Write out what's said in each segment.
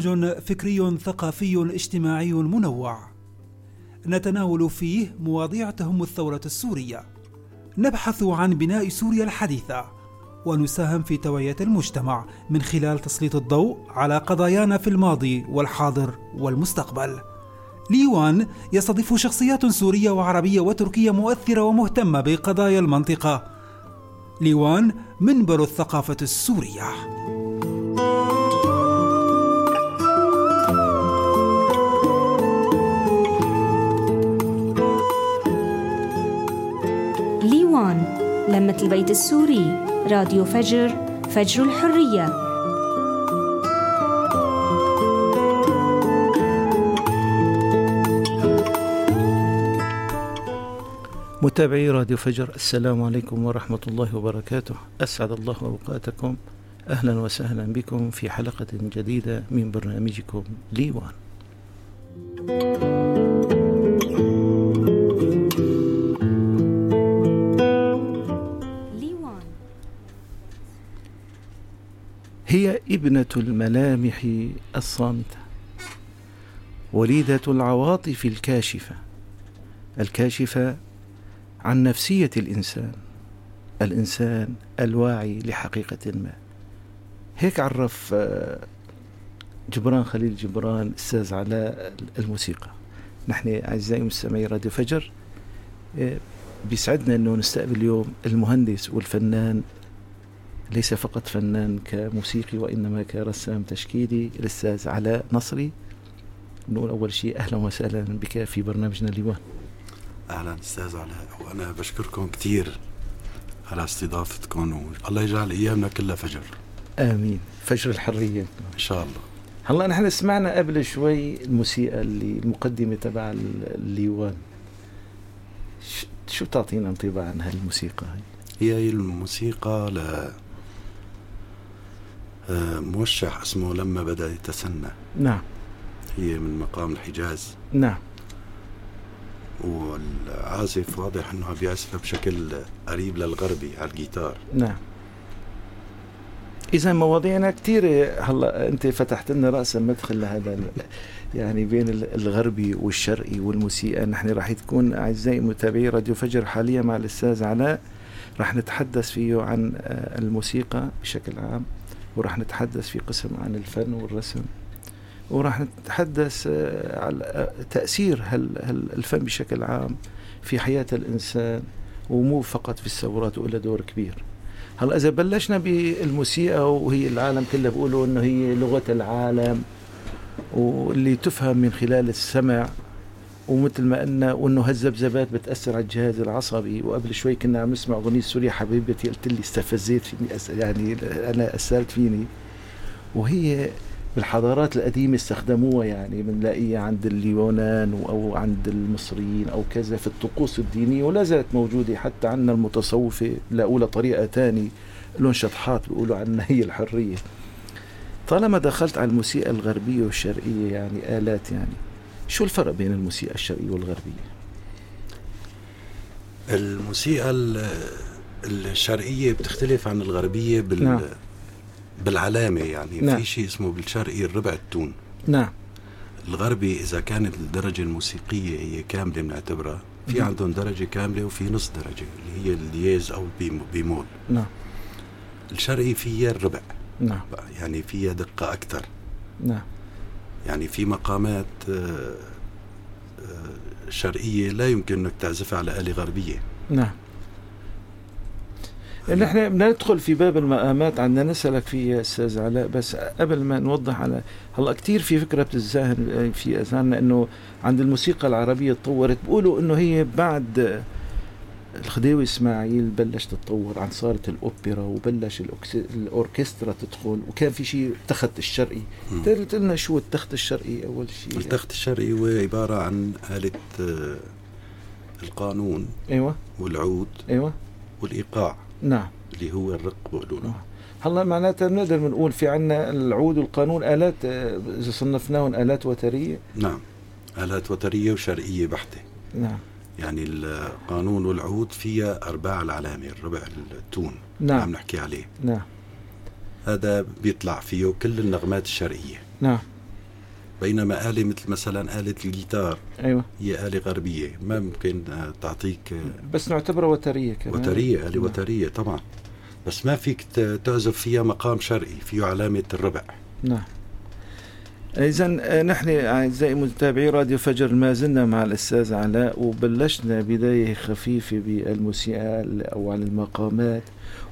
برنامج فكري ثقافي اجتماعي منوع. نتناول فيه مواضيع تهم الثورة السورية. نبحث عن بناء سوريا الحديثة. ونساهم في توعية المجتمع من خلال تسليط الضوء على قضايانا في الماضي والحاضر والمستقبل. ليوان يستضيف شخصيات سورية وعربية وتركية مؤثرة ومهتمة بقضايا المنطقة. ليوان منبر الثقافة السوريه لمة البيت السوري راديو فجر فجر الحرية. متابعي راديو فجر السلام عليكم ورحمة الله وبركاته. أسعد الله أوقاتكم. أهلا وسهلا بكم في حلقة جديدة من برنامجكم ليوان. ابنة الملامح الصامتة وليدة العواطف الكاشفة الكاشفة عن نفسية الإنسان الإنسان الواعي لحقيقة ما. هيك عرف آه، جبران خليل جبران أستاذ علاء الموسيقى. نحن أعزائي مستمعي راديو فجر آه، بيسعدنا أنه نستقبل اليوم المهندس والفنان ليس فقط فنان كموسيقي وإنما كرسام تشكيلي. الأستاذ علاء نصري نقول أول شيء أهلا وسهلا بك في برنامجنا اليوم أهلا أستاذ علاء وأنا بشكركم كثير على استضافتكم والله يجعل أيامنا كلها فجر. آمين. فجر الحرية. إن شاء الله. هلا نحن سمعنا قبل شوي الموسيقى اللي المقدمة تبع الليوان شو تعطينا انطباع عن هالموسيقى هي هي الموسيقى ل موشح اسمه لما بدأ يتسنى. نعم. هي من مقام الحجاز. نعم. والعازف واضح إنه عم بيعزف بشكل قريب للغربي على الجيتار. نعم. إذا مواضيعنا كثيره هلا أنت فتحت لنا راسا مدخل لهذا يعني بين الغربي والشرقي والموسيقى. نحن راح تكون أعزائي متابعي راديو فجر حاليا مع الأستاذ علاء. راح نتحدث فيه عن آه، الموسيقى بشكل عام. وراح نتحدث في قسم عن الفن والرسم. وراح نتحدث آه، على آه، تأثير الفن بشكل عام في حياة الإنسان ومو فقط في الثورات وله دور كبير. هلا إذا بلشنا بالموسيقى وهي العالم كله بيقولوا إنه هي لغة العالم واللي تفهم من خلال السمع ومثل ما قلنا وإنه هالذبذبات بتأثر على الجهاز العصبي. وقبل شوي كنا عم نسمع أغنية سوريا حبيبتي قلت لي استفزيت فيني يعني أنا اثرت فيني. وهي بالحضارات القديمة استخدموها يعني بنلاقيها عند اليونان أو عند المصريين أو كذا في الطقوس الدينية ولا زالت موجودة حتى عندنا المتصوفة لاقوا طريقة تانية لهم شطحات بيقولوا عنها هي الحرية. طالما دخلت على الموسيقى الغربية والشرقية يعني آلات يعني. شو الفرق بين الموسيقى الشرقية والغربية؟ الموسيقى الشرقية بتختلف عن الغربية بال نعم. بالعلامة يعني. نعم. في شيء اسمه بالشرقي الربع التون. نعم. الغربي إذا كانت الدرجة الموسيقية هي كاملة بنعتبرها في نعم. عندهم درجة كاملة وفي نص درجة اللي هي الدياز أو بيمول. نعم. الشرقي فيها الربع. نعم. يعني فيها دقة أكثر. نعم. يعني في مقامات آه، آه، شرقية لا يمكن أنك تعزفها على آلة غربية. نعم. نحن ندخل في باب المقامات عندنا نسألك فيه يا أستاذ علاء بس قبل ما نوضح على هلا كثير في فكرة بتتزاهن في أذهاننا إنه عند الموسيقى العربية تطورت. بيقولوا إنه هي بعد الخديوي إسماعيل بلش تتطور عن صارت الأوبرا وبلش الأوركسترا تدخل وكان في شيء التخت الشرقي. قلت لنا شو التخت الشرقي أول شيء؟ التخت الشرقي هو عبارة عن آلة آه، القانون أيوه. والعود أيوه. والإيقاع نعم. اللي هو الرق بقولوا له هلا معناتها بنقدر بنقول في عنا العود والقانون آلات آه، إذا صنفناهم آلات وترية. نعم. آلات وترية وشرقية بحتة. نعم. يعني القانون والعود فيها أرباع العلامة الربع التون نعم. عم نحكي عليه. نعم. هذا بيطلع فيه كل النغمات الشرقية. نعم. بينما آلة مثل مثلا آلة الجيتار أيوة. هي آلة غربية ما ممكن تعطيك بس نعتبرها وترية كمان. وترية آلة وترية طبعا. بس ما فيك تعزف فيها مقام شرقي فيه علامة الربع. نعم. إذا آه، نحن أعزائي متابعي راديو فجر ما زلنا مع الأستاذ علاء وبلشنا بداية خفيفة بالموسيقى أو على المقامات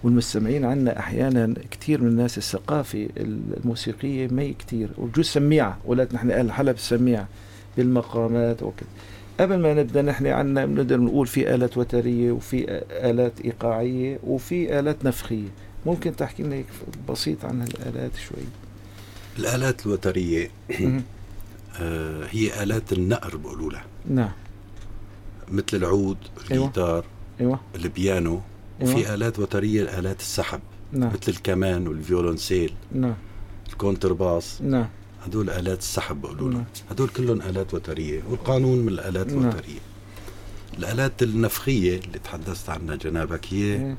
والمستمعين عنا أحيانا كثير من الناس الثقافة الموسيقية ما كثير وبجوز سميعة ولات نحن أهل حلب سميعة بالمقامات وكذا. قبل ما نبدأ نحن عنا بنقدر نقول في آلات وترية وفي آلات إيقاعية وفي آلات نفخية. ممكن تحكي لنا بسيط عن هالآلات شوي؟ الآلات الوترية آه هي آلات النقر بقولوا لها. نعم. مثل العود الجيتار أيوة. البيانو. أيوة. وفي آلات وترية آلات السحب. نعم. مثل الكمان والفيولونسيل. نعم. الكونترباس نعم. هدول آلات السحب بقولوا لها. هدول كلهم آلات وترية. والقانون من الآلات نعم. الوترية. الآلات النفخية اللي تحدثت عنها جنابك هي نعم.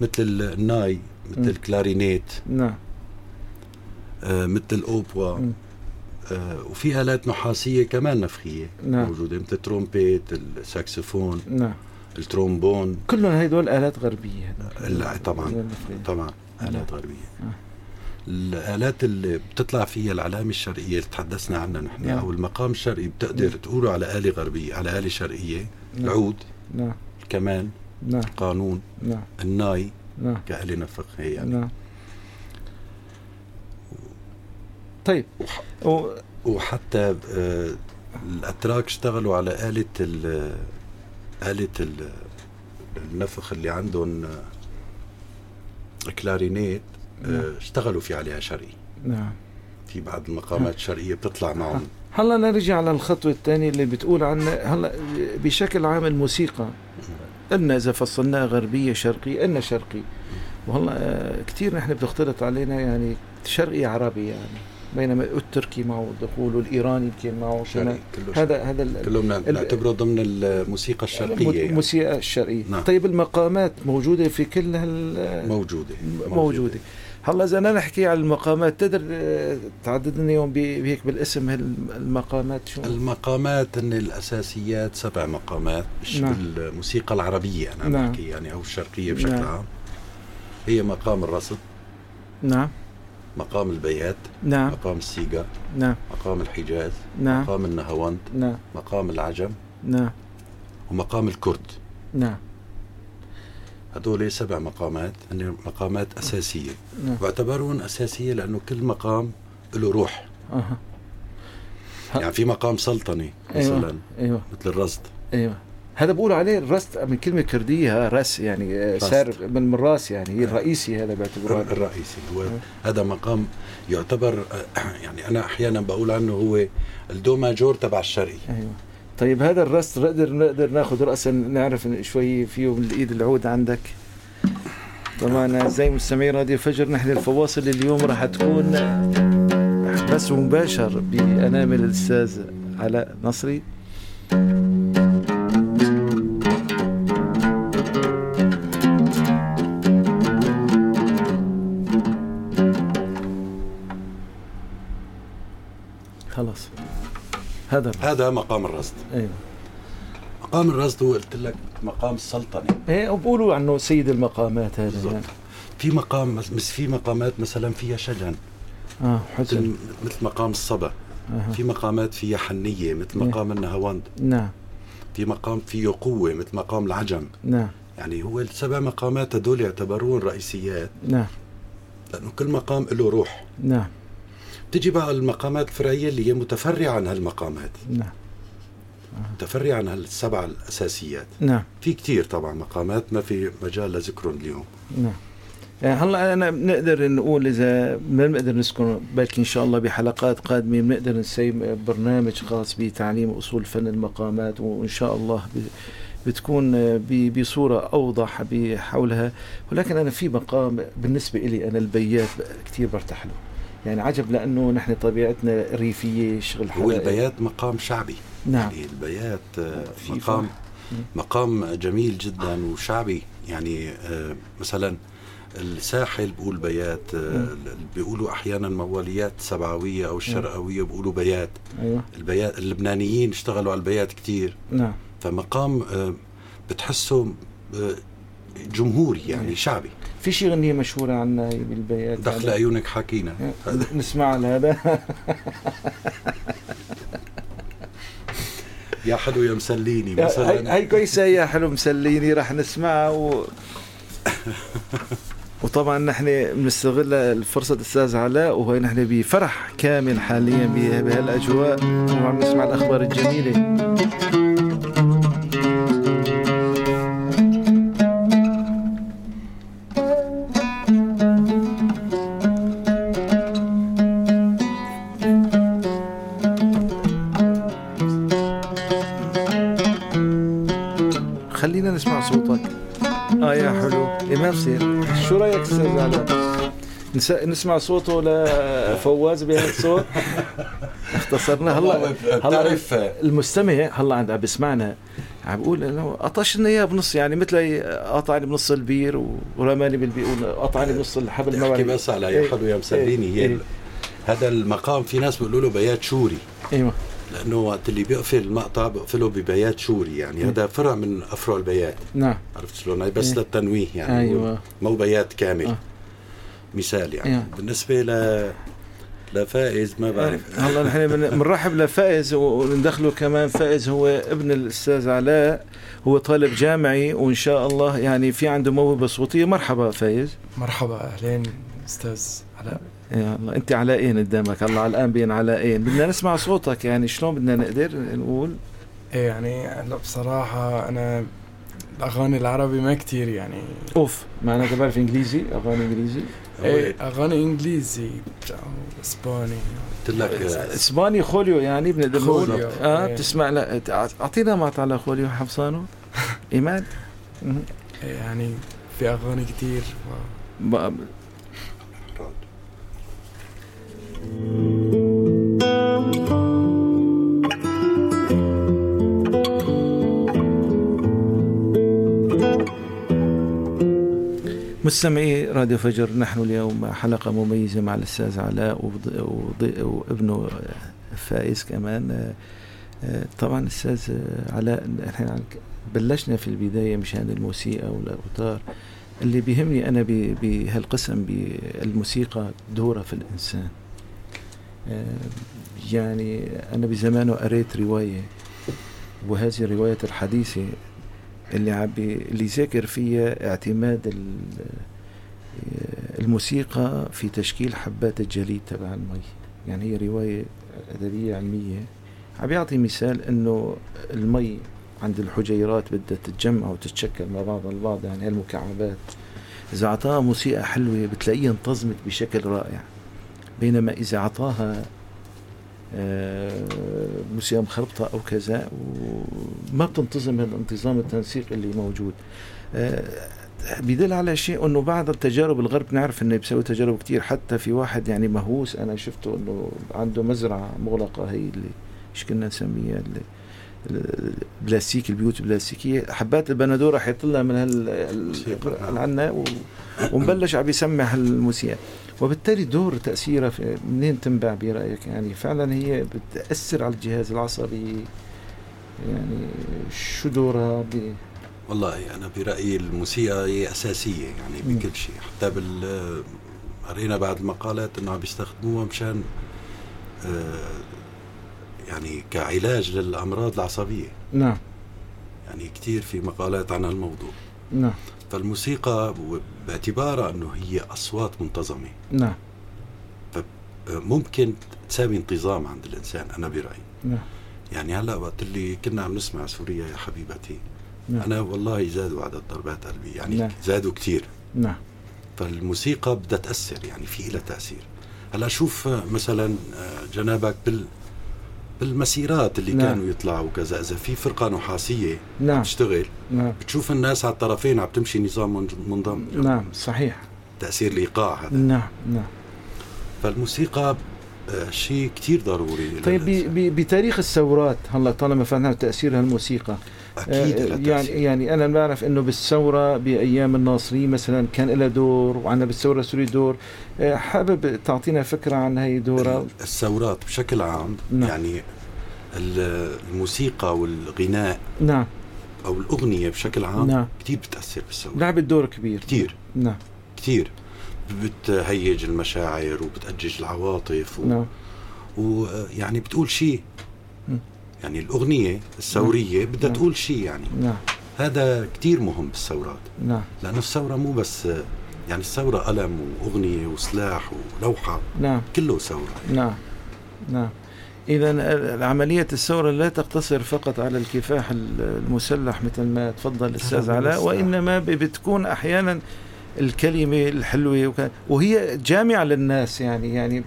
مثل الناي مثل نعم. الكلارينيت. نعم. مثل الأوبوا آه وفي آلات نحاسية كمان نفخية نعم. موجودة مثل الترومبيت الساكسفون نعم. الترومبون. كلهم هدول آلات غربية لا طبعا طبعا آلات غربية. آه. الآلات اللي بتطلع فيها العلامة الشرقية اللي تحدثنا عنها نحن نعم. أو المقام الشرقي بتقدر نعم. تقوله على آلة غربية على آلة شرقية. نعم. العود. نعم. الكمان نعم. القانون. نعم. الناي. نعم. كآلة نفخية يعني. نعم. طيب. و... وحتى آه الأتراك اشتغلوا على آلة ال آلة ال النفخ اللي عندهم كلارينيت نعم. اشتغلوا في عليها شرقي. نعم. في بعض المقامات الشرقية بتطلع معهم. هلا نرجع على الخطوة الثانية اللي بتقول عن هلا بشكل عام الموسيقى. قلنا إذا فصلناها غربية شرقية قلنا شرقي. وهلا كثير نحن بتختلط علينا يعني شرقي عربي يعني. بينما التركي معه دخول والايراني يمكن معه كمان هذا هذا كلهم نعتبره ضمن الموسيقى الشرقية يعني. الموسيقى الشرقية نعم. طيب المقامات موجودة في كل هال موجودة موجودة, موجودة. هلا إذا أنا نحكي على المقامات تقدر تعدد لنا يوم بهيك بالاسم المقامات شو المقامات ان الأساسيات سبع مقامات نعم. بالموسيقى العربية أنا نعم. بحكي يعني أو الشرقية بشكل نعم. عام هي مقام الرصد نعم مقام البيات نعم. مقام السيجا نعم. مقام الحجاز نعم. مقام النهاوند نعم. مقام العجم نعم. ومقام الكرد. نعم. هدول سبع مقامات هن مقامات أساسية. نعم. واعتبرون أساسية لأنه كل مقام له روح. أه. يعني في مقام سلطني أيوة. مثلا أيوة. مثل الرصد. أيوة. هذا بقولوا عليه الرست من كلمة كردية رس يعني سار من الراس يعني هي الرئيسي هذا باعتباره. الرئيسي. هو هذا مقام يعتبر يعني أنا أحيانا بقول عنه هو الدو ماجور تبع الشرقي. أيوة. طيب هذا الرست نقدر نقدر ناخذ راسا نعرف شوي فيه من الإيد العود عندك. طبعا زي مستمعي راديو فجر نحن الفواصل اليوم راح تكون بس مباشر بأنامل الأستاذ علاء نصري. هذا هذا مقام الرصد. أيوه. مقام الرصد هو قلت لك مقام السلطنه إيه وبقولوا عنه سيد المقامات هذا يعني. في مقام بس في مقامات مثلا فيها شجن. آه حسن. مثل, مقام الصبا. آه. في مقامات فيها حنية مثل مقام النهاوند. نعم. في مقام فيه قوة مثل مقام العجم. نعم. يعني هو السبع مقامات هدول يعتبرون رئيسيات. نعم. لأنه كل مقام له روح. نعم. تجي بقى المقامات الفرعية اللي هي متفرعة عن هالمقامات. نعم. تفري عن هالسبع الأساسيات. نعم. في كثير طبعا مقامات ما في مجال لذكرهم اليوم. نعم. يعني هلأ أنا بنقدر نقول إذا ما بنقدر نذكر بلكي إن شاء الله بحلقات قادمة بنقدر نسوي برنامج خاص بتعليم أصول فن المقامات وإن شاء الله بتكون بصورة أوضح حولها ولكن أنا في مقام بالنسبة إلي أنا البيات كثير برتاح له. يعني عجب لأنه نحن طبيعتنا ريفية شغل هو البيات مقام شعبي. نعم. يعني البيات مقام مقام جميل جدا وشعبي. يعني مثلا الساحل بقول بيات بيقولوا أحيانا مواليات سبعوية أو الشرقويه بيقولوا بيات. أيوه. البيات اللبنانيين اشتغلوا على البيات كثير نعم. فمقام بتحسه جمهوري يعني شعبي. في شي غنية مشهورة عنا بالبيات دخل عيونك حكينا. نسمع هذا. يا حلو يا مسليني مثلا. هي كويسة يا حلو مسليني راح نسمعها و... وطبعا نحن بنستغل الفرصة أستاذ علاء وهي نحن بفرح كامل حاليا بهالاجواء وعم نسمع الأخبار الجميلة. إيه بصير شو رأيك أستاذ علاء نسمع صوته لفواز بهذا الصوت. اختصرنا. هلا هلا المستمع هلا عند عم بيسمعنا عم بقول إنه قطشنا اياه بنص يعني مثل قطعني بنص البير ورماني بالبير قطعني بنص الحبل ما بس على يا حلو يا مسليني هي إيه. هذا المقام في ناس بيقولوا له بيات شوري. إيوه. لأنه وقت اللي بيقفل المقطع بيقفله ببيات شوري يعني. هذا فرع من أفرع البيات. نعم. عرفت شلون؟ بس إيه؟ للتنويه يعني. أيوه. مو بيات كامل. آه. مثال يعني. أيوة. بالنسبة ل لفائز ما بعرف. هلا نحن بنرحب لفائز وندخله كمان. فائز هو ابن الأستاذ علاء. هو طالب جامعي وإن شاء الله يعني في عنده موهبة صوتية. مرحبا فايز مرحبا. أهلين أستاذ علاء. يا الله انت علاءين قدامك؟ الله الآن بين علاءين بدنا نسمع صوتك يعني شلون بدنا نقدر نقول؟ إيه يعني هلا بصراحة أنا الأغاني العربي ما كتير يعني. أوف معناتها بعرف إنجليزي؟ أغاني إنجليزي؟ إيه أغاني إنجليزي. إسباني. قلت لك إسباني خوليو يعني بنقدر نقول؟ آه إيه. بتسمع لا أعطينا مقطع لخوليو حفصانو. إيمان؟ إيه يعني في أغاني كتير و... مستمعي راديو فجر نحن اليوم حلقة مميزة مع الأستاذ علاء وابنه فائز كمان. طبعا الأستاذ علاء إحنا بلشنا في البداية مشان الموسيقى والأوتار. اللي بيهمني أنا بهالقسم بالموسيقى دورها في الإنسان. يعني أنا بزمانه قريت رواية وهذه الرواية الحديثة اللي عم اللي ذاكر فيها اعتماد الموسيقى في تشكيل حبات الجليد تبع المي. يعني هي رواية أدبية علمية. عم يعطي مثال إنه المي عند الحجيرات بدها تتجمع وتتشكل مع بعضها البعض يعني هالمكعبات. إذا أعطاها موسيقى حلوة بتلاقيها انتظمت بشكل رائع. بينما إذا اعطاها آه، موسيقى مخربطة أو كذا وما بتنتظم الانتظام التنسيق اللي موجود. آه، بيدل على شيء إنه بعض التجارب الغرب نعرف إنه بيسوي تجارب كتير حتى في واحد يعني مهووس أنا شفته إنه عنده مزرعة مغلقة هي اللي إيش كنا نسميها اللي بلاستيك البيوت البلاستيكية. حبات البندورة راح من هال ومبلش عم يسمع الموسيقى وبالتالي دور تاثيرها في منين تنبع برأيك؟ يعني فعلا هي بتأثر على الجهاز العصبي. يعني شو دورها ب والله أنا برأيي الموسيقى هي أساسية يعني بكل شيء. حتى بال قرينا بعض المقالات إنه عم بيستخدموها مشان آه، يعني كعلاج للأمراض العصبية. نعم. يعني كثير في مقالات عن هالموضوع. نعم. فالموسيقى باعتبارها أنه هي أصوات منتظمة. نعم. فممكن تساوي انتظام عند الإنسان أنا برأيي. نعم. يعني هلأ وقت اللي كنا عم نسمع سوريا يا حبيبتي نعم. أنا والله زادوا عدد ضربات قلبي يعني نعم. زادوا كثير نعم. فالموسيقى بدها تأثر يعني في لها تأثير. هلأ شوف مثلا آه، جنابك بال بالمسيرات اللي نعم. كانوا يطلعوا كذا اذا في فرقة نحاسية نعم. تشتغل نعم. بتشوف الناس على الطرفين عم تمشي نظام من- منضم نعم صحيح. تأثير الإيقاع هذا. نعم نعم. فالموسيقى آه، شيء كتير ضروري طيب بتاريخ الثورات هلا طالما فتحنا تأثير الموسيقى أكيد لها يعني تأثير. يعني أنا بعرف إنه بالثورة بأيام الناصري مثلا كان لها دور وعندنا بالثورة السوريه دور آه، حابب تعطينا فكرة عن هي دورها الثورات بشكل عام نعم. يعني ال- الموسيقى والغناء نعم. أو الأغنية بشكل عام نعم. كثير بتأثر بالثورة. لعبت دور كبير. كثير نعم. كثير بتهيج المشاعر وبتأجج العواطف و... نعم. ويعني بتقول شيء. يعني الأغنية الثورية بدها نعم. تقول شيء يعني. نعم. هذا كتير مهم بالثورات. نعم. لأنه الثورة مو بس يعني الثورة قلم وأغنية وسلاح ولوحة. نعم. كله ثورة. نعم. نعم. إذا عملية الثورة لا تقتصر فقط على الكفاح المسلح مثل ما تفضل الأستاذ علاء. وإنما بتكون أحيانا الكلمة الحلوة وهي جامعة للناس يعني يعني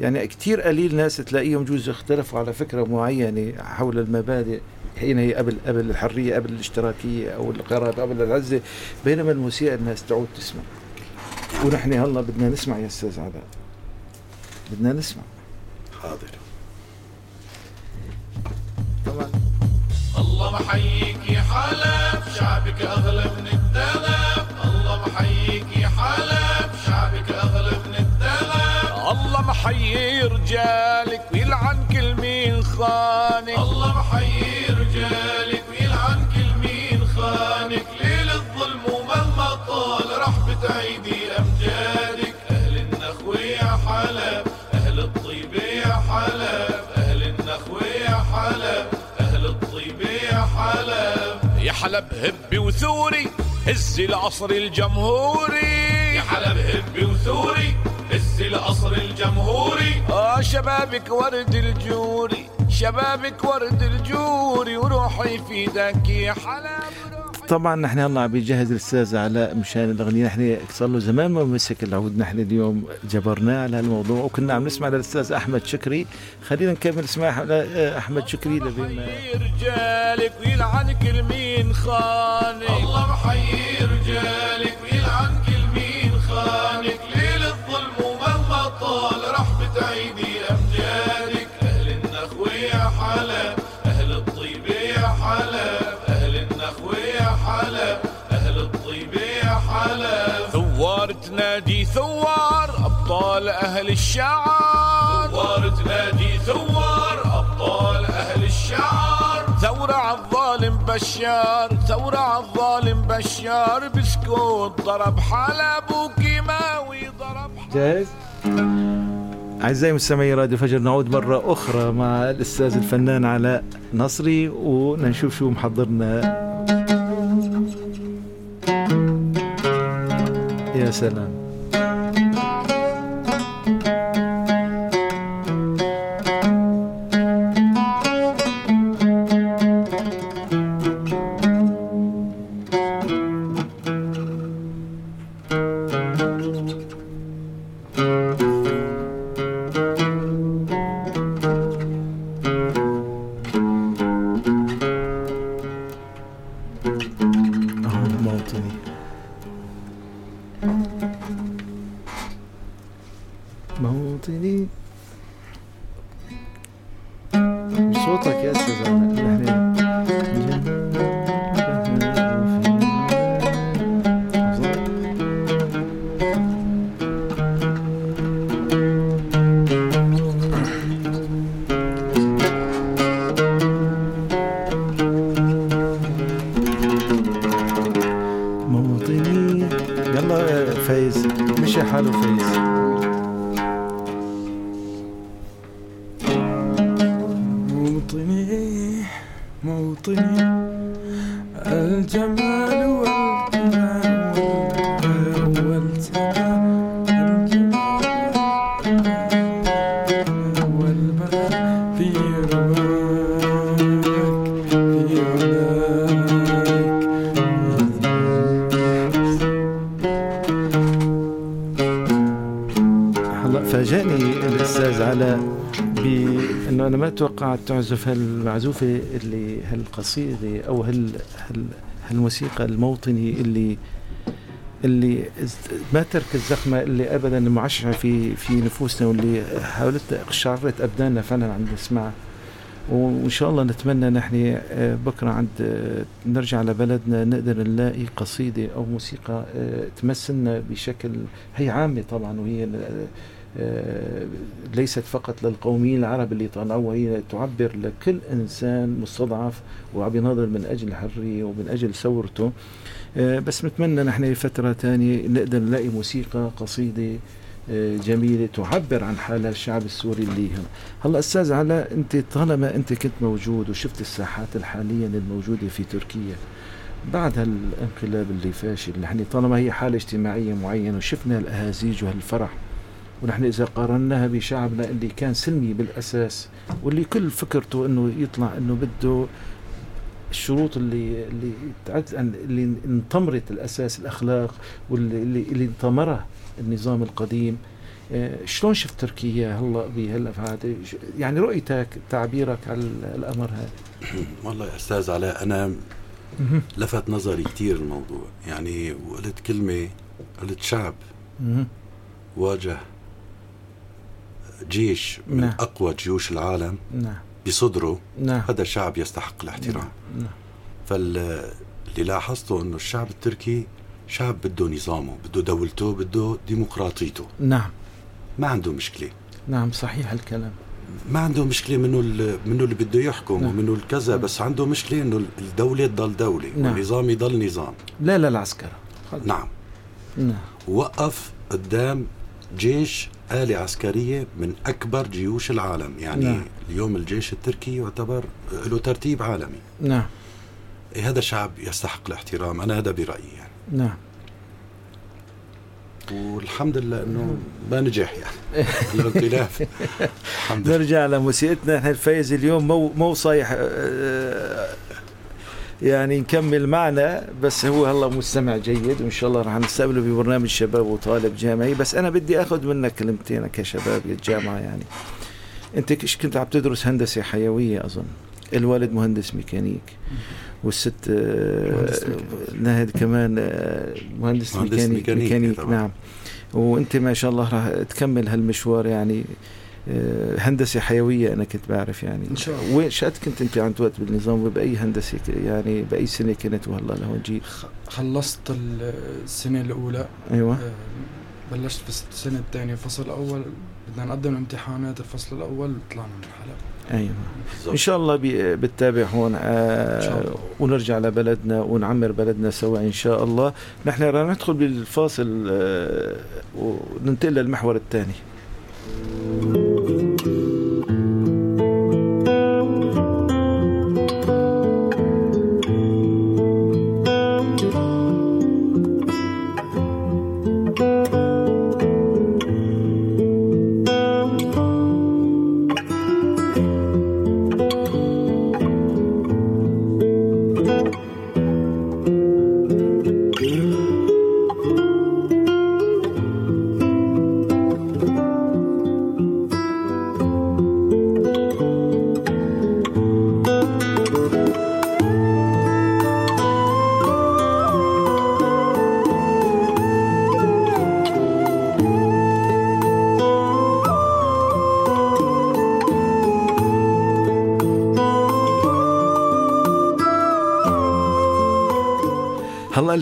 يعني كثير قليل ناس تلاقيهم جوز اختلفوا على فكرة معينة حول المبادئ حين هي قبل قبل الحرية قبل الاشتراكية أو القرار قبل العزة. بينما الموسيقى الناس تعود تسمع. ونحن هلا بدنا نسمع يا أستاذ علاء. بدنا نسمع. حاضر. طبعا. الله محييك يا حلب شعبك أغلى من محيي رجالك ويلعن كل مين خانك. الله محيي رجالك ويلعن كل مين خانك. ليل الظلم ومهما طال راح بتعيدي أمجادك. أهل النخوة يا حلب أهل الطيبه يا حلب أهل النخوة يا حلب أهل الطيبه يا حلب. يا حلب هبي وثوري هز العصر الجمهوري. يا حلب هبي وثوري هز القصر الجمهوري. آه شبابك ورد الجوري شبابك ورد الجوري وروحي في حلب روحي طبعا نحن هلا عم بيجهز الأستاذ علاء مشان الأغنية. نحن صار له زمان ما مسك العود نحن اليوم جبرناه على هالموضوع. وكنا عم نسمع للأستاذ أحمد شكري. خلينا نكمل اسمع أحمد شكري لبين رجالك ويلعن كل مين خانك الله محيي رجالك ويلعن أبطال أهل الشعر. ثوار تنادي ثوار أبطال أهل الشعر. ثورة عالظالم بشار ثورة عالظالم بشار. بسكوت ضرب حلب وكيماوي ضرب حلب جاهز أعزائي مستمعي راديو فجر نعود مرة أخرى مع الأستاذ الفنان علاء نصري ونشوف شو محضرنا. يا سلام. توقعت تعزف هالمعزوفه اللي هالقصيدة أو هال هال هالموسيقى الموطني اللي اللي ما ترك الزخمة اللي أبدا المعشعة في في نفوسنا واللي حاولت قشعرت أبداننا فعلا عند نسمعها وإن شاء الله نتمنى نحن آه، بكرة عند آه، نرجع لبلدنا نقدر نلاقي قصيدة أو موسيقى آه، تمثلنا بشكل هي عامة طبعا وهي ليست فقط للقوميين العرب اللي طلعوا هي تعبر لكل إنسان مستضعف وعم يناضل من أجل الحرية ومن أجل ثورته. آه، بس نتمنى نحن فترة ثانية نقدر نلاقي موسيقى قصيدة آه، جميلة تعبر عن حال الشعب السوري اللي هنا هلا أستاذ علاء أنت طالما أنت كنت موجود وشفت الساحات الحالية الموجودة في تركيا بعد هالانقلاب اللي فاشل نحن طالما هي حالة اجتماعية معينة وشفنا الأهازيج وهالفرح ونحن إذا قارناها بشعبنا اللي كان سلمي بالأساس واللي كل فكرته أنه يطلع أنه بده الشروط اللي اللي اللي انطمرت الأساس الأخلاق واللي اللي, اللي انطمرها النظام القديم. آه، شلون شفت تركيا هلا بهالافعال يعني رؤيتك تعبيرك على الأمر هذا. والله يا أستاذ علاء أنا لفت نظري كثير الموضوع. يعني وقلت كلمة قلت شعب واجه جيش من نعم. أقوى جيوش العالم نعم بصدره نعم. هذا شعب يستحق الاحترام نعم. نعم. فاللي لاحظته إنه الشعب التركي شعب بده نظامه بده دولته بده ديمقراطيته نعم ما عنده مشكلة نعم صحيح الكلام ما عنده مشكلة منه منه اللي بده يحكم نعم. ومنه الكذا نعم. بس عنده مشكلة إنه الدولة تضل دولة نعم. والنظام يضل نظام لا لا العسكر نعم نعم وقف قدام جيش آلة عسكرية من أكبر جيوش العالم. يعني نعم. اليوم الجيش التركي يعتبر له ترتيب عالمي. نعم. إيه هذا شعب يستحق الاحترام أنا هذا برأيي يعني. نعم. والحمد لله إنه ما نجح يعني. الانقلاب نرجع لموسيقتنا. إحنا الفايز اليوم مو مو صايح آه، يعني نكمل معنا بس هو هلا مستمع جيد وإن شاء الله راح نستقبله ببرنامج شباب وطالب جامعي. بس أنا بدي آخذ منك كلمتين كشباب الجامعة يعني. أنت إيش كنت عم تدرس هندسة حيوية أظن. الوالد مهندس ميكانيك والست ناهد كمان آه، مهندس, مهندس ميكانيك, ميكانيك, ميكانيك نعم. وأنت ما شاء الله راح تكمل هالمشوار يعني. هندسة حيوية أنا كنت بعرف يعني. إن شاء الله. وين شقد كنت أنت عن وقت بالنظام؟ وبأي هندسة يعني بأي سنة كنت؟ وهلا لهون جيت. خلصت السنة الأولى. أيوه. بلشت في السنة الثانية. الفصل الأول بدنا نقدم امتحانات الفصل الأول طلعنا من حلب أيوه. بالزبط. إن شاء الله بتتابع هون آه ونرجع لبلدنا ونعمر بلدنا سوا إن شاء الله. نحن رح ندخل بالفاصل آه وننتقل للمحور الثاني.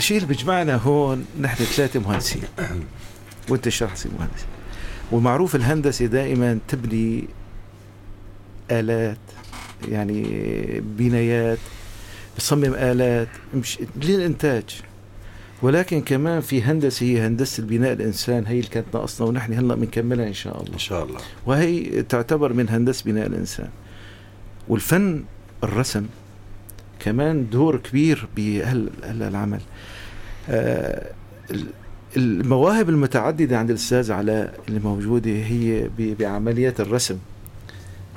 الشيء اللي بيجمعنا هون نحن ثلاثة مهندسين. وانت شخصي مهندس. ومعروف الهندسة دائما تبني آلات يعني بنايات بتصمم آلات مش للإنتاج. ولكن كمان في هندسة هي هندسة البناء الإنسان هي اللي كانت ناقصنا ونحن هلأ بنكملها إن شاء الله. إن شاء الله. وهي تعتبر من هندسة بناء الإنسان. والفن الرسم كمان دور كبير بهالعمل آه المواهب المتعددة عند الأستاذ علاء اللي موجودة هي بعمليات الرسم.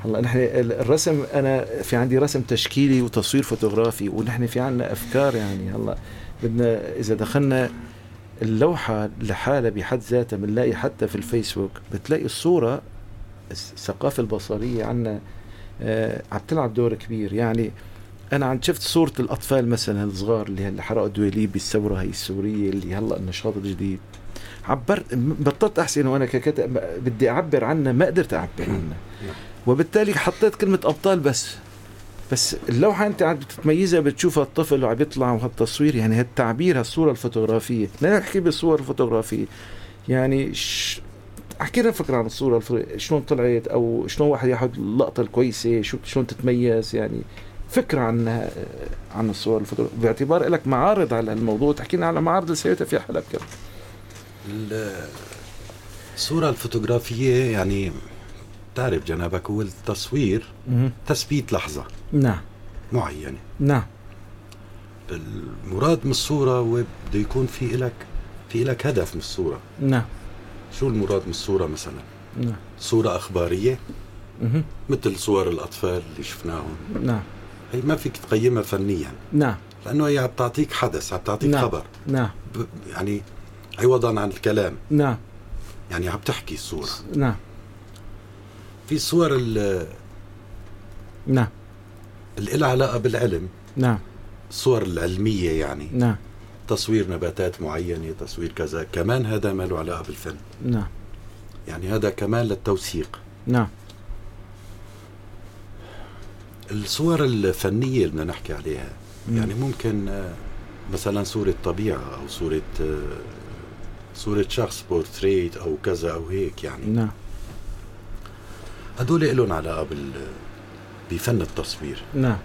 هلا نحن الرسم أنا في عندي رسم تشكيلي وتصوير فوتوغرافي ونحن في عندنا أفكار يعني. هلا بدنا إذا دخلنا اللوحة لحالها بحد ذاتها بنلاقي حتى في الفيسبوك بتلاقي الصورة الثقافة البصرية عندنا آه عم تلعب دور كبير. يعني أنا عم شفت صورة الأطفال مثلا الصغار اللي هلا حرقوا دواليب بالثوره هي السورية اللي هلا النشاط الجديد عبرت بطلت أحسن وأنا ككاتب بدي أعبر عنها ما قدرت أعبر عنها. وبالتالي حطيت كلمة أبطال بس. بس اللوحة أنت عم بتتميزها بتشوفها الطفل وعم بيطلع وهالتصوير يعني هالتعبير هالصورة الفوتوغرافية. لا نحكي بالصور الفوتوغرافية؟ يعني ش... أحكي لنا فكرة عن الصورة الفوتوغرافية شلون طلعت أو شلون واحد ياخذ اللقطة الكويسة شو شلون تتميز يعني. فكرة عن عن الصور الفوتوغرافية باعتبار لك معارض على الموضوع تحكي لنا على معارض اللي سويتها في حلب كمان الصورة الفوتوغرافية يعني تعرف جنابك هو التصوير تثبيت لحظة نعم. معينة. نعم. المراد من الصورة هو بده يكون في لك في لك هدف من الصورة. نعم. شو المراد من الصورة مثلا؟ نعم. صورة أخبارية مثل صور الأطفال اللي شفناهم. نعم. هي ما فيك تقيمها فنيا. نعم. لأنه هي عم تعطيك حدث عم تعطيك نعم. خبر. نعم. يعني عوضا عن الكلام. نعم. يعني عم تحكي الصورة. نعم. في صور نعم. اللي لها علاقة بالعلم. نعم. الصور العلمية يعني. نعم. تصوير نباتات معينة تصوير كذا. كمان هذا ما له علاقة بالفن. نعم. يعني هذا كمان للتوثيق. نعم. الصور الفنية اللي بدنا نحكي عليها مم. يعني ممكن آه، مثلا صورة طبيعة أو صورة آه، صورة شخص بورتريت أو كذا أو هيك يعني. نعم. هدول لهم علاقة بال بفن التصوير. نعم.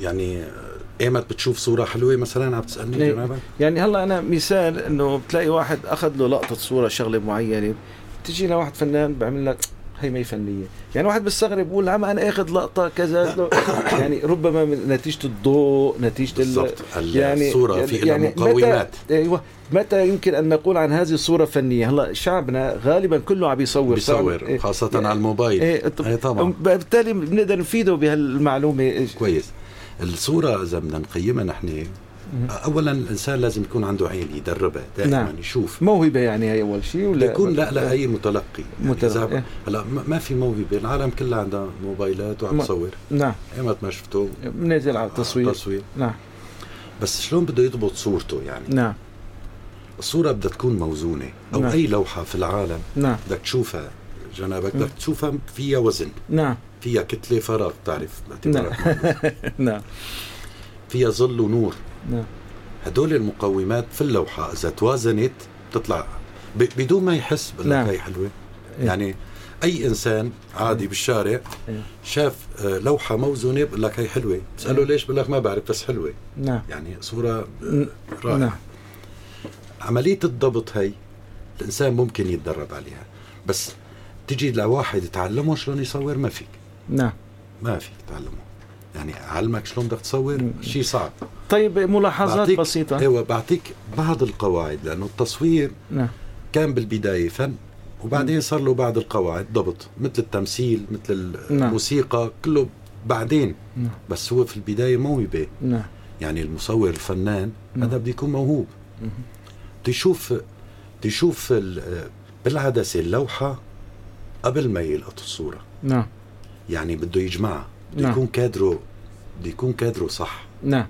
يعني آه، إيمت بتشوف صورة حلوة مثلا عم تسألني إيه. جنابك يعني هلأ أنا مثال إنه بتلاقي واحد أخذ له لقطة صورة شغلة معينة تجي لواحد فنان بعمل لك هي ما هي فنية. يعني واحد بيستغرب بقول عم أنا آخذ لقطة كذا يعني ربما من نتيجة الضوء نتيجة ال- بالضبط. يعني الصورة في لها متى- مقومات أيوه. متى يمكن أن نقول عن هذه الصورة فنية؟ هلا شعبنا غالبا كله عم بيصور بيصور إيه، خاصة يعني- على الموبايل. إيه. إيه طبعا. بالتالي بنقدر نفيده بهالمعلومة. كويس. الصورة إذا بدنا نقيمها نحن أولا الإنسان لازم يكون عنده عين يدربها دائما نعم. نعم. يشوف. موهبة يعني هي أول شيء ولا يكون لا لا أي متلقي. يعني متلقي. هلا ما ما في موهبة العالم كلها عندها موبايلات وعم تصور نعم. ايمت ما شفته بنزل على التصوير. تصوير نعم. بس شلون بده يضبط صورته يعني؟ نعم. الصورة بدها تكون موزونة أو نعم. أي لوحة في العالم نعم. بدك تشوفها. جنابك بدك تشوفها فيها وزن. نعم. فيها كتلة فراغ بتعرف باعتبارك. نعم. فيها ظل ونور. نعم. هدول المقومات في اللوحة إذا توازنت بتطلع بدون ما يحس بقول لك نعم. هي حلوة. إيه. يعني أي إنسان عادي بالشارع إيه. شاف آه، لوحة موزونة بقول لك هي حلوة. تسأله ليش؟ بقول لك ما بعرف بس حلوة. نعم. يعني صورة ن- آه، رائعة. نعم. عملية الضبط هي الإنسان ممكن يتدرب عليها بس تجي لواحد تعلمه شلون يصور ما فيك. نعم. ما فيك تعلمه. يعني علمك شلون بدك تصور. شيء صعب. طيب ملاحظات بسيطة. إيوه بعطيك بعض القواعد لأنه التصوير نعم. كان بالبداية فن وبعدين صار له بعض القواعد ضبط مثل التمثيل مثل نعم. الموسيقى كله بعدين. نعم. بس هو في البداية موهبه نعم. يعني المصور الفنان نعم. هذا بده يكون موهوب. بده يشوف ال- بالعدسة اللوحة قبل ما يلقط الصورة. نعم. يعني بده يجمعها بده نعم. يكون كادره بده يكون كادره صح. نعم.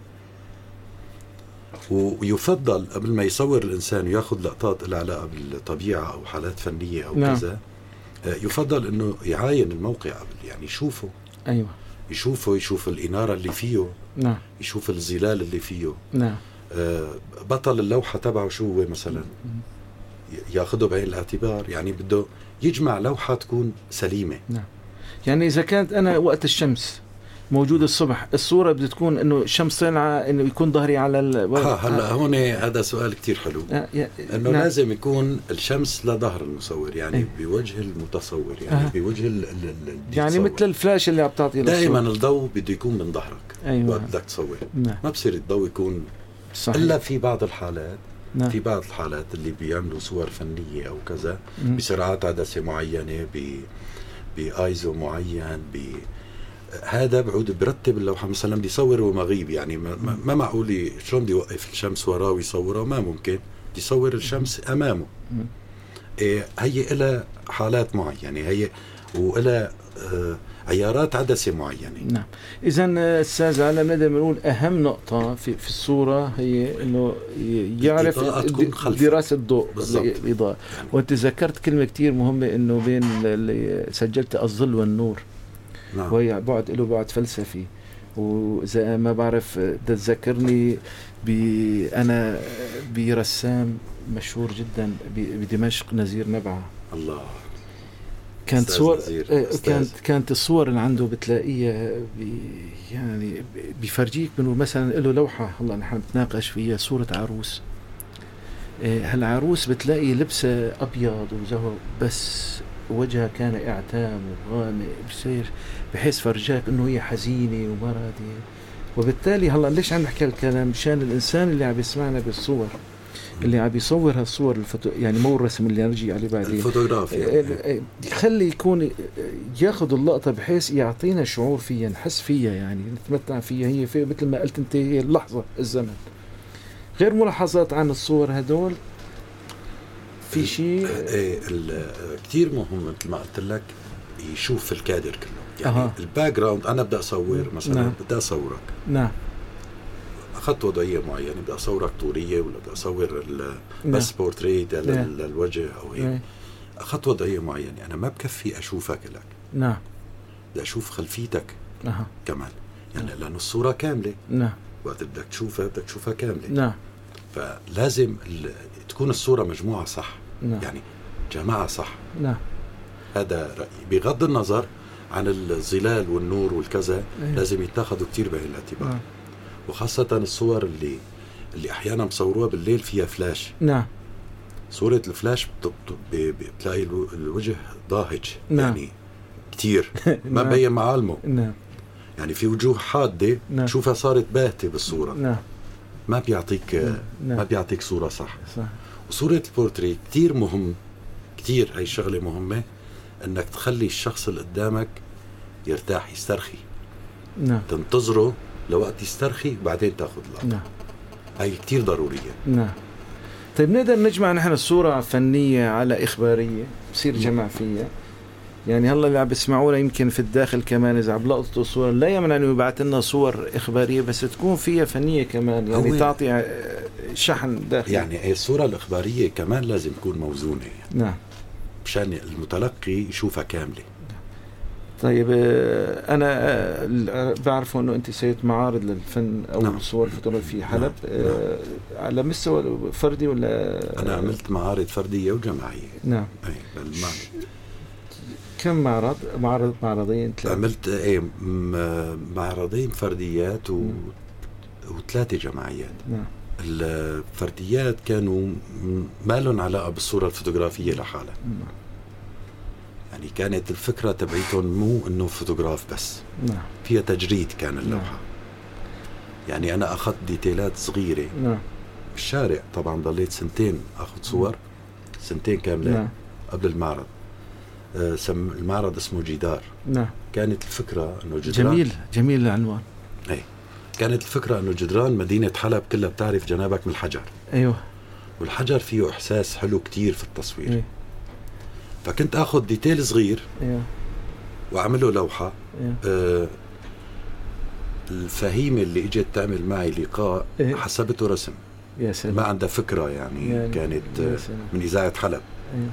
ويفضل قبل ما يصور الإنسان وياخذ لقطات لها علاقه بالطبيعة أو حالات فنية أو نعم. كذا آه، يفضل إنه يعاين الموقع قبل يعني يشوفه. أيوة. يشوفه يشوف الإنارة اللي فيه. نعم. يشوف الظلال اللي فيه. نعم. آه، بطل اللوحة تبعه شو هو مثلا؟ ياخذه بعين الاعتبار يعني بده يجمع لوحة تكون سليمة. يعني إذا كانت أنا وقت الشمس موجود الصبح الصورة بدها تكون إنه الشمس طالعة إنه يكون ظهري على ال ها هلا هون هذا سؤال كتير حلو آه، إنه نعم. لازم يكون الشمس لظهر المصور يعني إيه. بوجه المتصور يعني أها. بوجه ال- ال- يعني. مثل الفلاش اللي عم تعطي دائما. الضوء بده يكون من ظهرك أيوة. وقت بدك تصور نعم ما بصير الضوء يكون صحيح إلا في بعض الحالات نعم. في بعض الحالات اللي بيعملوا صور فنية أو كذا. بسرعات عدسة معينة ب بآيزو معين ب هذا بعود برتب اللوحة. مثلا بده يصور ومغيب يعني ما, ما- معقول شلون بده يوقف الشمس وراه ويصورها ما ممكن. بده يصور الشمس أمامه. إيه هي لها حالات معينه هي وإلى آه، عيارات عدسة معينة نعم. اذا أستاذ علاء نقدر نقول أهم نقطة في في الصورة هي إنه يعرف. دراسة الضوء بالضبط. الإضاءة. يعني. وأنت ذكرت كلمة كتير مهمة إنه بين اللي سجلت الظل والنور. نعم. وهي بعد له بعد فلسفي. وزي ما بعرف تذكرني ب أنا برسام مشهور جدا بدمشق نزير نبعه الله. كانت صور إيه،. كانت كانت الصور اللي عنده بتلاقيها بي يعني ب- بيفرجيك انه مثلا له لوحة. هلا نحن بنتناقش فيها صورة عروس. إيه، هالعروس بتلاقي لبسه أبيض وزهر بس وجهها كان عاتم وغامق بصير بحيث فرجاك إنه هي حزينة وما راضية. وبالتالي هلأ ليش عم نحكي هالكلام؟ مشان الإنسان اللي عم يسمعنا بالصور اللي عم يصور هالصور الفوتو يعني مو الرسم اللي نرجع عليه بعدين الفوتوغرافيا يعني. يخلي يكون ياخذ اللقطة بحيث يعطينا شعور فيها نحس فيها يعني نتمتع فيها. هي في مثل ما قلت أنت هي اللحظة الزمن. غير ملاحظات عن الصور هدول في شيء إيه كتير مهم مثل ما قلت لك يشوف الكادر كله. يعني أها. ال background أنا بدي أصور مثلا نعم. بدي أصورك. نعم. أخذت وضعية معينة بدي أصورك طورية ولا بدي أصور نعم. بس بورتريت نعم. للوجه أو هيك. إيه. أخذت وضعية معينة أنا ما بكفي أشوفك لك. نعم. بدي أشوف خلفيتك أها. كمان. يعني لأنه الصورة كاملة. نعم. وقت بدك تشوفها بدك تشوفها كاملة. نعم. فلازم ال- تكون الصورة مجموعة صح. نعم. يعني جماعة صح. نعم. هذا رأيي. بغض النظر عن الظلال والنور والكذا إيه. لازم يتاخذوا كتير بعين الاعتبار. نعم. وخاصة الصور اللي اللي أحيانا بصوروها بالليل فيها فلاش. نعم. صورة الفلاش بتلاقي الو- الوجه ضاهج. نعم. يعني كتير. ما نعم. مبين معالمه. نعم. يعني في وجوه حادة نعم. تشوفها صارت باهتة بالصورة. نعم. ما بيعطيك ما نعم بيعطيك صورة صح. صح. وصورة البورتري كتير مهم كتير هاي الشغلة مهمة إنك تخلي الشخص اللي قدامك يرتاح يسترخي. نعم. تنتظره لوقت يسترخي وبعدين تاخذ لقطة نعم. هاي كتير ضرورية. نعم. طيب نقدر نجمع نحن الصورة فنية على إخبارية؟ بصير جمع فيها. يعني هلا اللي عم بيسمعونا يمكن في الداخل كمان إذا عم لقطوا صور لا يمنع إنه يبعث لنا صور إخبارية بس تكون فيها فنية كمان يعني تعطي آه، شحن داخلي. يعني هي الصورة الإخبارية كمان لازم تكون موزونة. نعم. مشان المتلقي يشوفها كاملة. طيب آه، أنا آه، بعرف إنه أنت سويت معارض للفن أو نعم. الصور الفوتوغرافيه في حلب. نعم. على مستوى فردي ولا؟ أنا عملت معارض فردية وجماعية. نعم. أي كم معرض معرض معرضين؟ ثلاثة. عملت إيه معرضين فرديات و... وثلاثة جماعيات نعم. الفرديات كانوا ما لهم علاقة بالصورة الفوتوغرافية لحالها. نعم. يعني كانت الفكرة تبعيتهم مو إنه فوتوغراف بس. نعم. فيها تجريد كان اللوحة. نعم. يعني أنا أخذت detailات صغيرة. نعم. بالشارع طبعا ضليت سنتين أخذ صور. سنتين كاملة نعم. قبل المعرض. سم المعرض اسمه جدار. نعم. كانت الفكرة إنه جدران جميل جميل العنوان. كانت الفكرة إنه جدران مدينة حلب كلها بتعرف جنابك من الحجر. أيوه. والحجر فيه إحساس حلو كتير في التصوير. أيوه فكنت آخذ ديتيل صغير أيوه. واعمل له لوحة. أيوه. آه الفهيمة اللي إجت تعمل معي لقاء إيه. حسبته رسم. يا سلام. ما عندها فكرة يعني, يعني كانت. من إذاعة حلب. أيوه.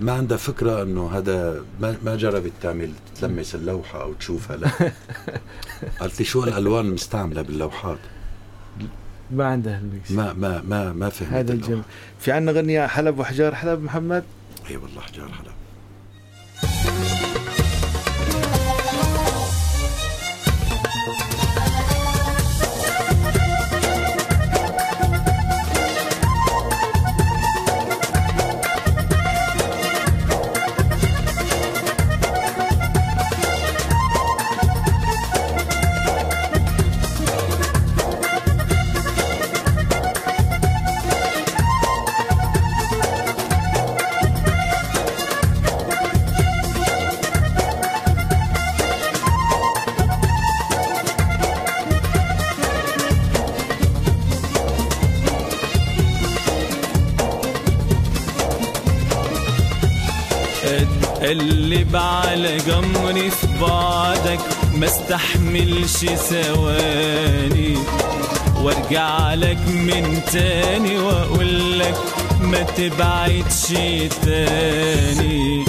ما عندها فكرة إنه هذا ما, ما جربت تعمل تلمس اللوحة أو تشوفها لا. قالت لي شو الألوان المستعملة باللوحات؟ ما عندها الميكس. ما ما ما ما فهمت هذا. الجمال في عندنا غنية حلب وحجار حلب محمد؟ إي والله حجار حلب. على جمري في بعدك ما استحملش ثواني. وارجع لك من تاني وأقول لك ما تبعدش تاني.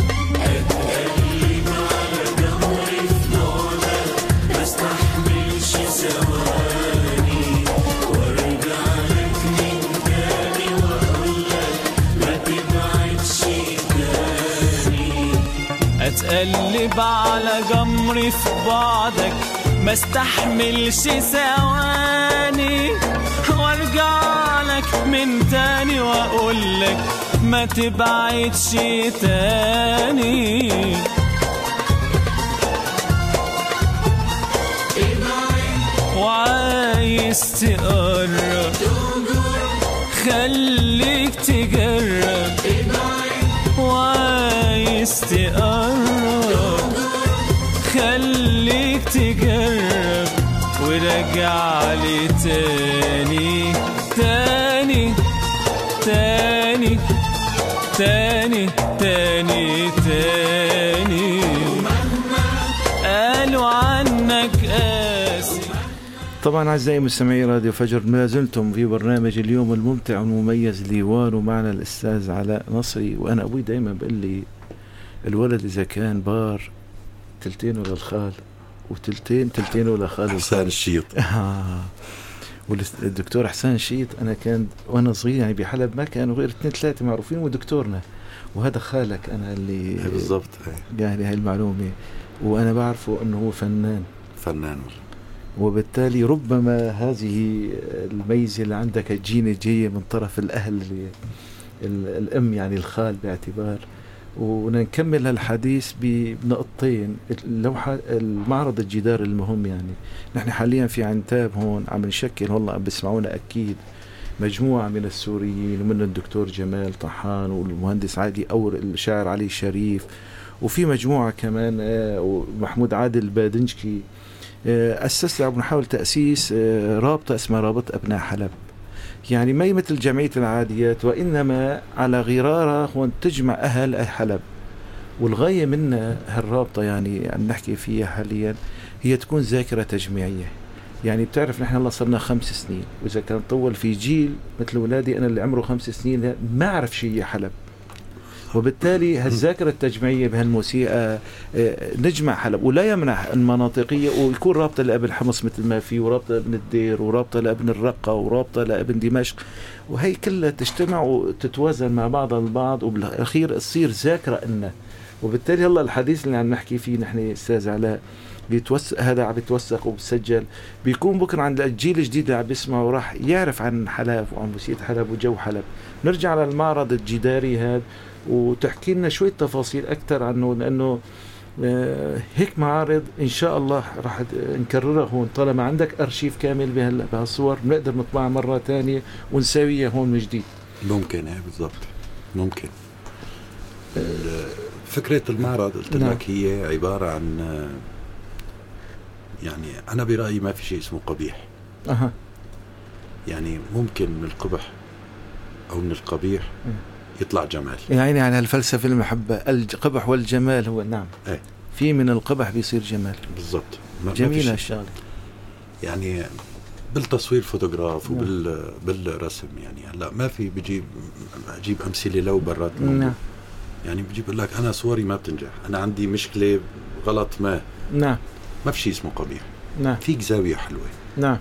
اتقلب على جمري في بعدك ما استحملش ثواني. وارجع لك من تاني وأقول لك ما تبعدش تاني. وعايز تقرب خليك تجرب. وعايز تقرب. تجرب ورجع لي تاني تاني تاني تاني تاني تاني. قالوا عنك قاسي طبعا أعزائي مستمعي راديو فجر ما زلتم في برنامج اليوم الممتع والمميز ليوان ومعنا الأستاذ علاء نصري وأنا أبوي دائما بيقول لي الولد إذا كان بار تلتين للخال. وتلتين تلتين لخال حسان الشيط آه. والدكتور حسان شيط. أنا كان وأنا صغير يعني بحلب ما كانوا غير اثنين ثلاثة معروفين ودكتورنا. وهذا خالك أنا اللي بالضبط قال لي هاي المعلومة. وأنا بعرفه إنه هو فنان. فنان. وبالتالي ربما هذه الميزة اللي عندك تجيني جاية من طرف الأهل الأم يعني الخال باعتبار. ونكمل الحديث بنقطتين. اللوحة المعرض الجدار المهم يعني. نحن حاليا في عنتاب هون عم نشكل والله عم بيسمعونا أكيد مجموعة من السوريين ومن الدكتور جمال طحان والمهندس عادي أور الشاعر علي شريف وفي مجموعة كمان آه، ومحمود عادل بادنجكي. آه، أسست أو بنحاول تأسيس آه، رابطة اسمها رابطة أبناء حلب. يعني ما مثل جمعية العاديات؟ وإنما على غرارة هون تجمع أهل حلب والغاية منها هالرابطة يعني عم نحكي فيها حاليا هي تكون ذاكرة تجميعية. يعني بتعرف نحن هلأ صرنا خمس سنين وإذا كان طول في جيل مثل أولادي أنا اللي عمره خمس سنين ما أعرف شيء حلب. وبالتالي هالذاكرة التجميعية بهالموسيقى آه، نجمع حلب. ولا يمنع المناطقية ويكون رابطة لأبن حمص مثل ما في ورابطة لأبن الدير ورابطة لأبن الرقة ورابطة لأبن دمشق. وهي كلها تجتمع وتتوازن مع بعضها البعض وبالأخير تصير ذاكرة إلنا وبالتالي هلا الحديث اللي عم نحكي فيه نحن أستاذ علاء بيتوثق هذا عم بيتوثق وبسجل. بيكون بكرة عند الجيل الجديد اللي عم بيسمعه وراح يعرف عن حلب وعن موسيقى حلب وجو حلب. نرجع للمعرض الجداري هذا. وتحكي لنا شوية تفاصيل أكثر عنه لأنه آه، هيك معارض إن شاء الله راح نكررها هون. طالما عندك أرشيف كامل بهال- بهالصور بنقدر نطبعها مرة تانية ونساويها هون من جديد. ممكن إيه بالضبط. ممكن. فكرة المعرض قلت نعم. لك هي عبارة عن آه، يعني أنا برأيي ما في شيء اسمه قبيح. أها. يعني ممكن من القبح أو من القبيح يطلع جمال. يا عيني على الفلسفة المحبة القبح والجمال هو نعم. إيه. في من القبح بيصير جمال. بالضبط. شيء. الشغلة. يعني بالتصوير فوتوغراف نعم. وبال بالرسم يعني. هلأ ما في بجيب أجيب أمثلة لو برات. نعم. يعني بجيب لك أنا صوري ما بتنجح. أنا عندي مشكلة غلط ما. نعم. ما في شيء اسمه قبيح. نعم. فيك زاوية حلوة. نعم.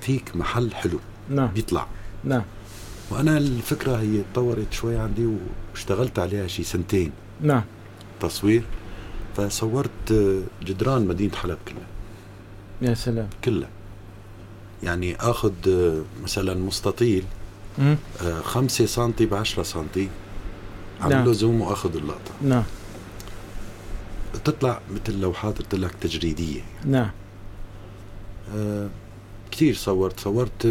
فيك محل حلو. نعم. بيطلع. نعم. وأنا الفكرة هي تطورت شوي عندي واشتغلت عليها شي سنتين. نعم. تصوير. فصورت آه، جدران مدينة حلب كلها. يا سلام. كلها. يعني آخذ آه، مثلا مستطيل مم. آه، خمسة سنتي بعشرة سنتي نعم. عمل له زوم وآخذ اللقطة. نعم. تطلع مثل لوحات قلت لك تجريدية. نعم. آه كثير صورت. صورت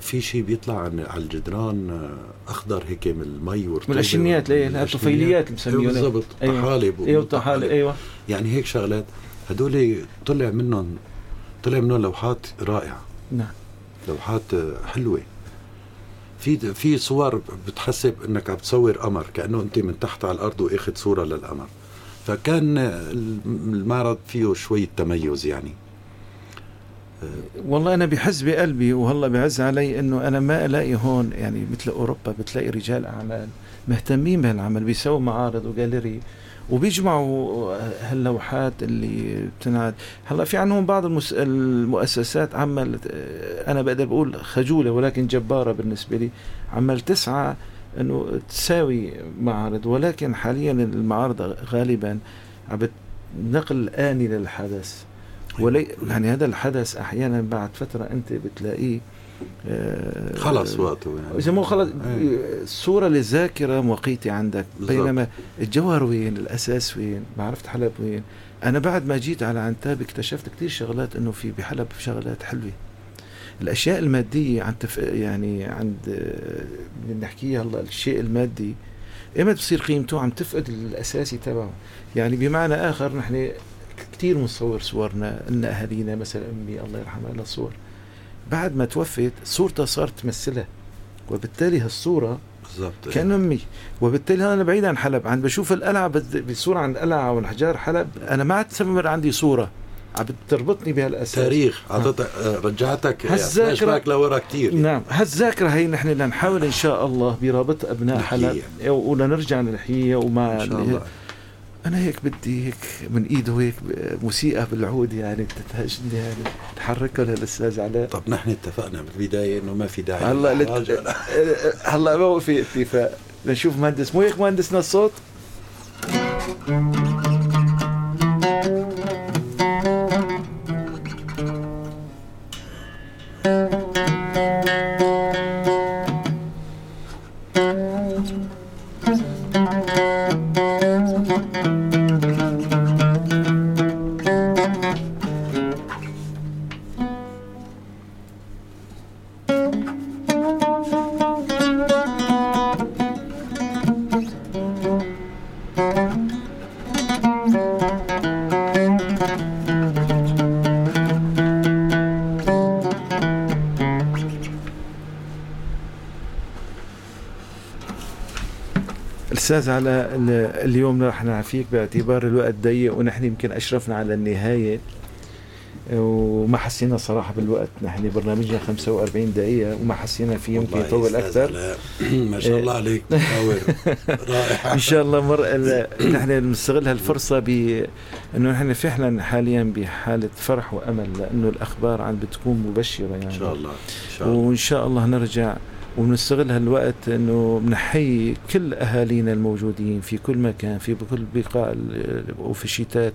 في شيء بيطلع عن على الجدران آه، أخضر هيك من المي ورطوبة من الاشنيات الأشنيات. الطفيليات اللي أيوة بالضبط. أيوة. طحالب أيوه طحالب أيوه. يعني هيك شغلات. هدول طلع منهم طلع منهم لوحات رائعة. نعم. لوحات آه، حلوة. في في صور بتحسب إنك عم تصور قمر كأنه أنت من تحت على الأرض وآخذ صورة للقمر. فكان المعرض فيه شوية تميز يعني. والله أنا بحز بقلبي وهلا بعز علي إنه أنا ما ألاقي هون يعني مثل أوروبا بتلاقي رجال أعمال مهتمين بهالعمل بيسووا معارض وجاليري وبيجمعوا هاللوحات اللي بتنعد هلا في عندهم بعض المس... المؤسسات عمل أنا بقدر بقول خجولة ولكن جبارة بالنسبة لي. عمل تسعى إنه تساوي معارض ولكن حاليا المعارض غالبا عم نقل آني للحدث. ولي يعني هذا الحدث أحيانا بعد فترة أنت بتلاقيه آه خلص وقته يعني. إذا مو خلص صورة للذاكرة موقيته عندك بالزبط. بينما الجوهر وين الأساس وين معرفه حلب وين. أنا بعد ما جيت على عنتاب اكتشفت كثير شغلات إنه في بحلب شغلات حلوة. الأشياء المادية عن تف... يعني عند بدنا نحكيها هلا الشيء المادي ايمتى بصير قيمته عم تفقد الأساسي تبعه. يعني بمعنى آخر نحن كثير بنصور صورنا إن أهالينا مثلا أمي الله يرحمها لها صور. بعد ما توفت صورتها صارت تمثلها. وبالتالي هالصورة بالضبط كأن أمي. وبالتالي أنا بعيد عن حلب. عند بشوف القلعة بصورة عن القلعة والحجار حلب أنا ما عاد تستمر عندي صورة. عم بتربطني بهالأساس. تاريخ. اعطتك رجعتك هالذاكره لورا كثير نعم. هالذاكرة هي نحن بدنا نحاول إن شاء الله برابط أبناء حلب. ولنرجع نحييها ومع إن شاء الله. أنا هيك بدي هيك من إيده هيك موسيقى بالعود يعني تتهجني يعني تحركها للأستاذ علاء طب نحن اتفقنا بالبداية إنه ما في داعي هلا لت... هلا ما في اتفاق. لنشوف مهندس مو هيك مهندسنا الصوت أستاذ على اليوم رح نعفيك باعتبار الوقت ضيق ونحن يمكن أشرفنا على النهاية. وما حسينا صراحة بالوقت. نحن برنامجنا 45 دقيقة وما حسينا فيه يمكن يطول أكثر. ما شاء الله عليك. رائع إن شاء الله مر نحن بنستغل هالفرصة ب إنه نحن فعلا حاليا بحالة فرح وأمل لأنه الأخبار عم بتكون مبشرة يعني. إن شاء الله. إن شاء الله. وإن شاء الله نرجع وبنستغل هالوقت إنه بنحيي كل أهالينا الموجودين في كل مكان في كل بقاع وفي الشتات.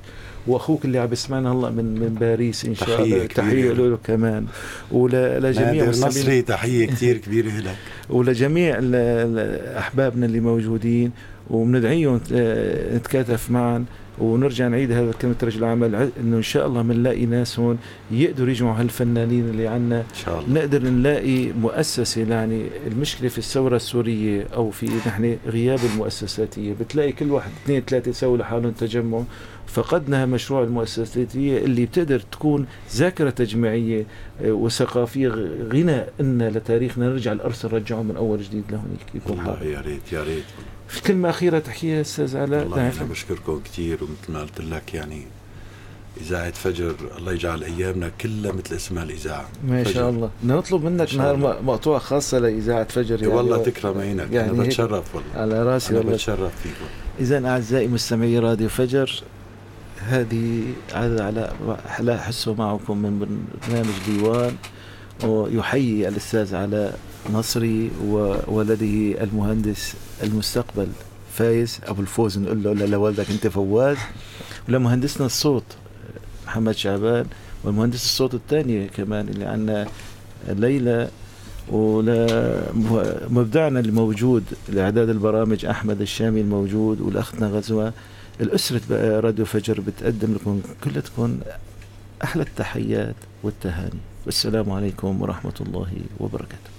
وأخوك اللي عم بيسمعنا هلأ من من باريس إن شاء الله. تحية له كمان. ولجميع المصري تحية كثير كبيرة لك. ولجميع أحبابنا اللي موجودين. وبندعيهم نتكاتف معا. ونرجع نعيد هذا كلمة رجل العمل إنه إن شاء الله بنلاقي ناس هون يقدروا يجمعوا هالفنانين اللي عنا. إن شاء الله. نقدر نلاقي مؤسسة يعني المشكلة في الثورة السورية أو في نحن غياب المؤسساتية. بتلاقي كل واحد اثنين ثلاثة يسوي لحالهم تجمع. فقدنا مشروع المؤسساتية اللي بتقدر تكون ذاكرة تجميعية آه، وثقافية غنى إن لتاريخنا. نرجع الأرث نرجعه من أول جديد لهونيك يكون والله يا ريت. يا ريت في كلمة أخيرة تحكيها أستاذ علاء. والله أنا بشكركم كثير ومثل ما قلت لك يعني إذاعة فجر الله يجعل أيامنا كلها مثل اسمها الإذاعة. ما فجر. شاء الله. بدنا نطلب منك نهار مقطوعة خاصة لإذاعة فجر. يعني والله تكرم عينك. يعني أنا بتشرف والله. على راسي أنا والله. بتشرف فيكم إذا أعزائي مستمعي راديو فجر هذه هذا على لا أحسه معكم من برنامج ديوان ويحيي الأستاذ علاء نصري وولده المهندس المستقبل فايز. أبو الفوز نقول له لوالدك أنت فواز. ولمهندسنا الصوت محمد شعبان والمهندس الصوت الثاني كمان اللي عندنا ليلى ولمبدعنا الموجود لأعداد البرامج أحمد الشامي الموجود والاختنا غزوه الأسرة راديو فجر بتقدم لكم كلتكم أحلى التحيات والتهاني. والسلام عليكم ورحمة الله وبركاته.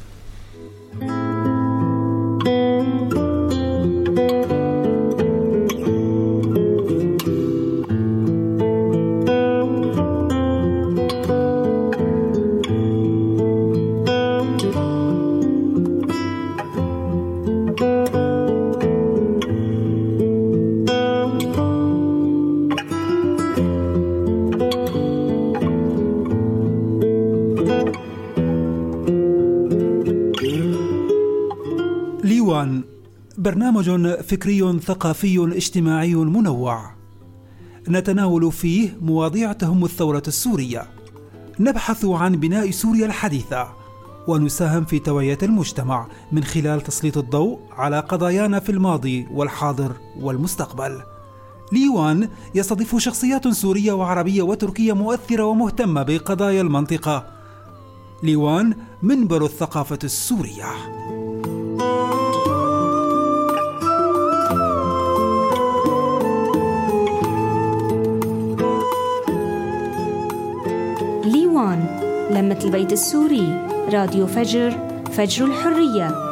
برنامج فكري ثقافي اجتماعي منوع. نتناول فيه مواضيع تهم الثورة السورية. نبحث عن بناء سوريا الحديثة. ونساهم في توعية المجتمع من خلال تسليط الضوء على قضايانا في الماضي والحاضر والمستقبل. ليوان يستضيف شخصيات سورية وعربية وتركية مؤثرة ومهتمة بقضايا المنطقة. ليوان منبر الثقافة السورية. لمة البيت السوري راديو فجر فجر الحرية.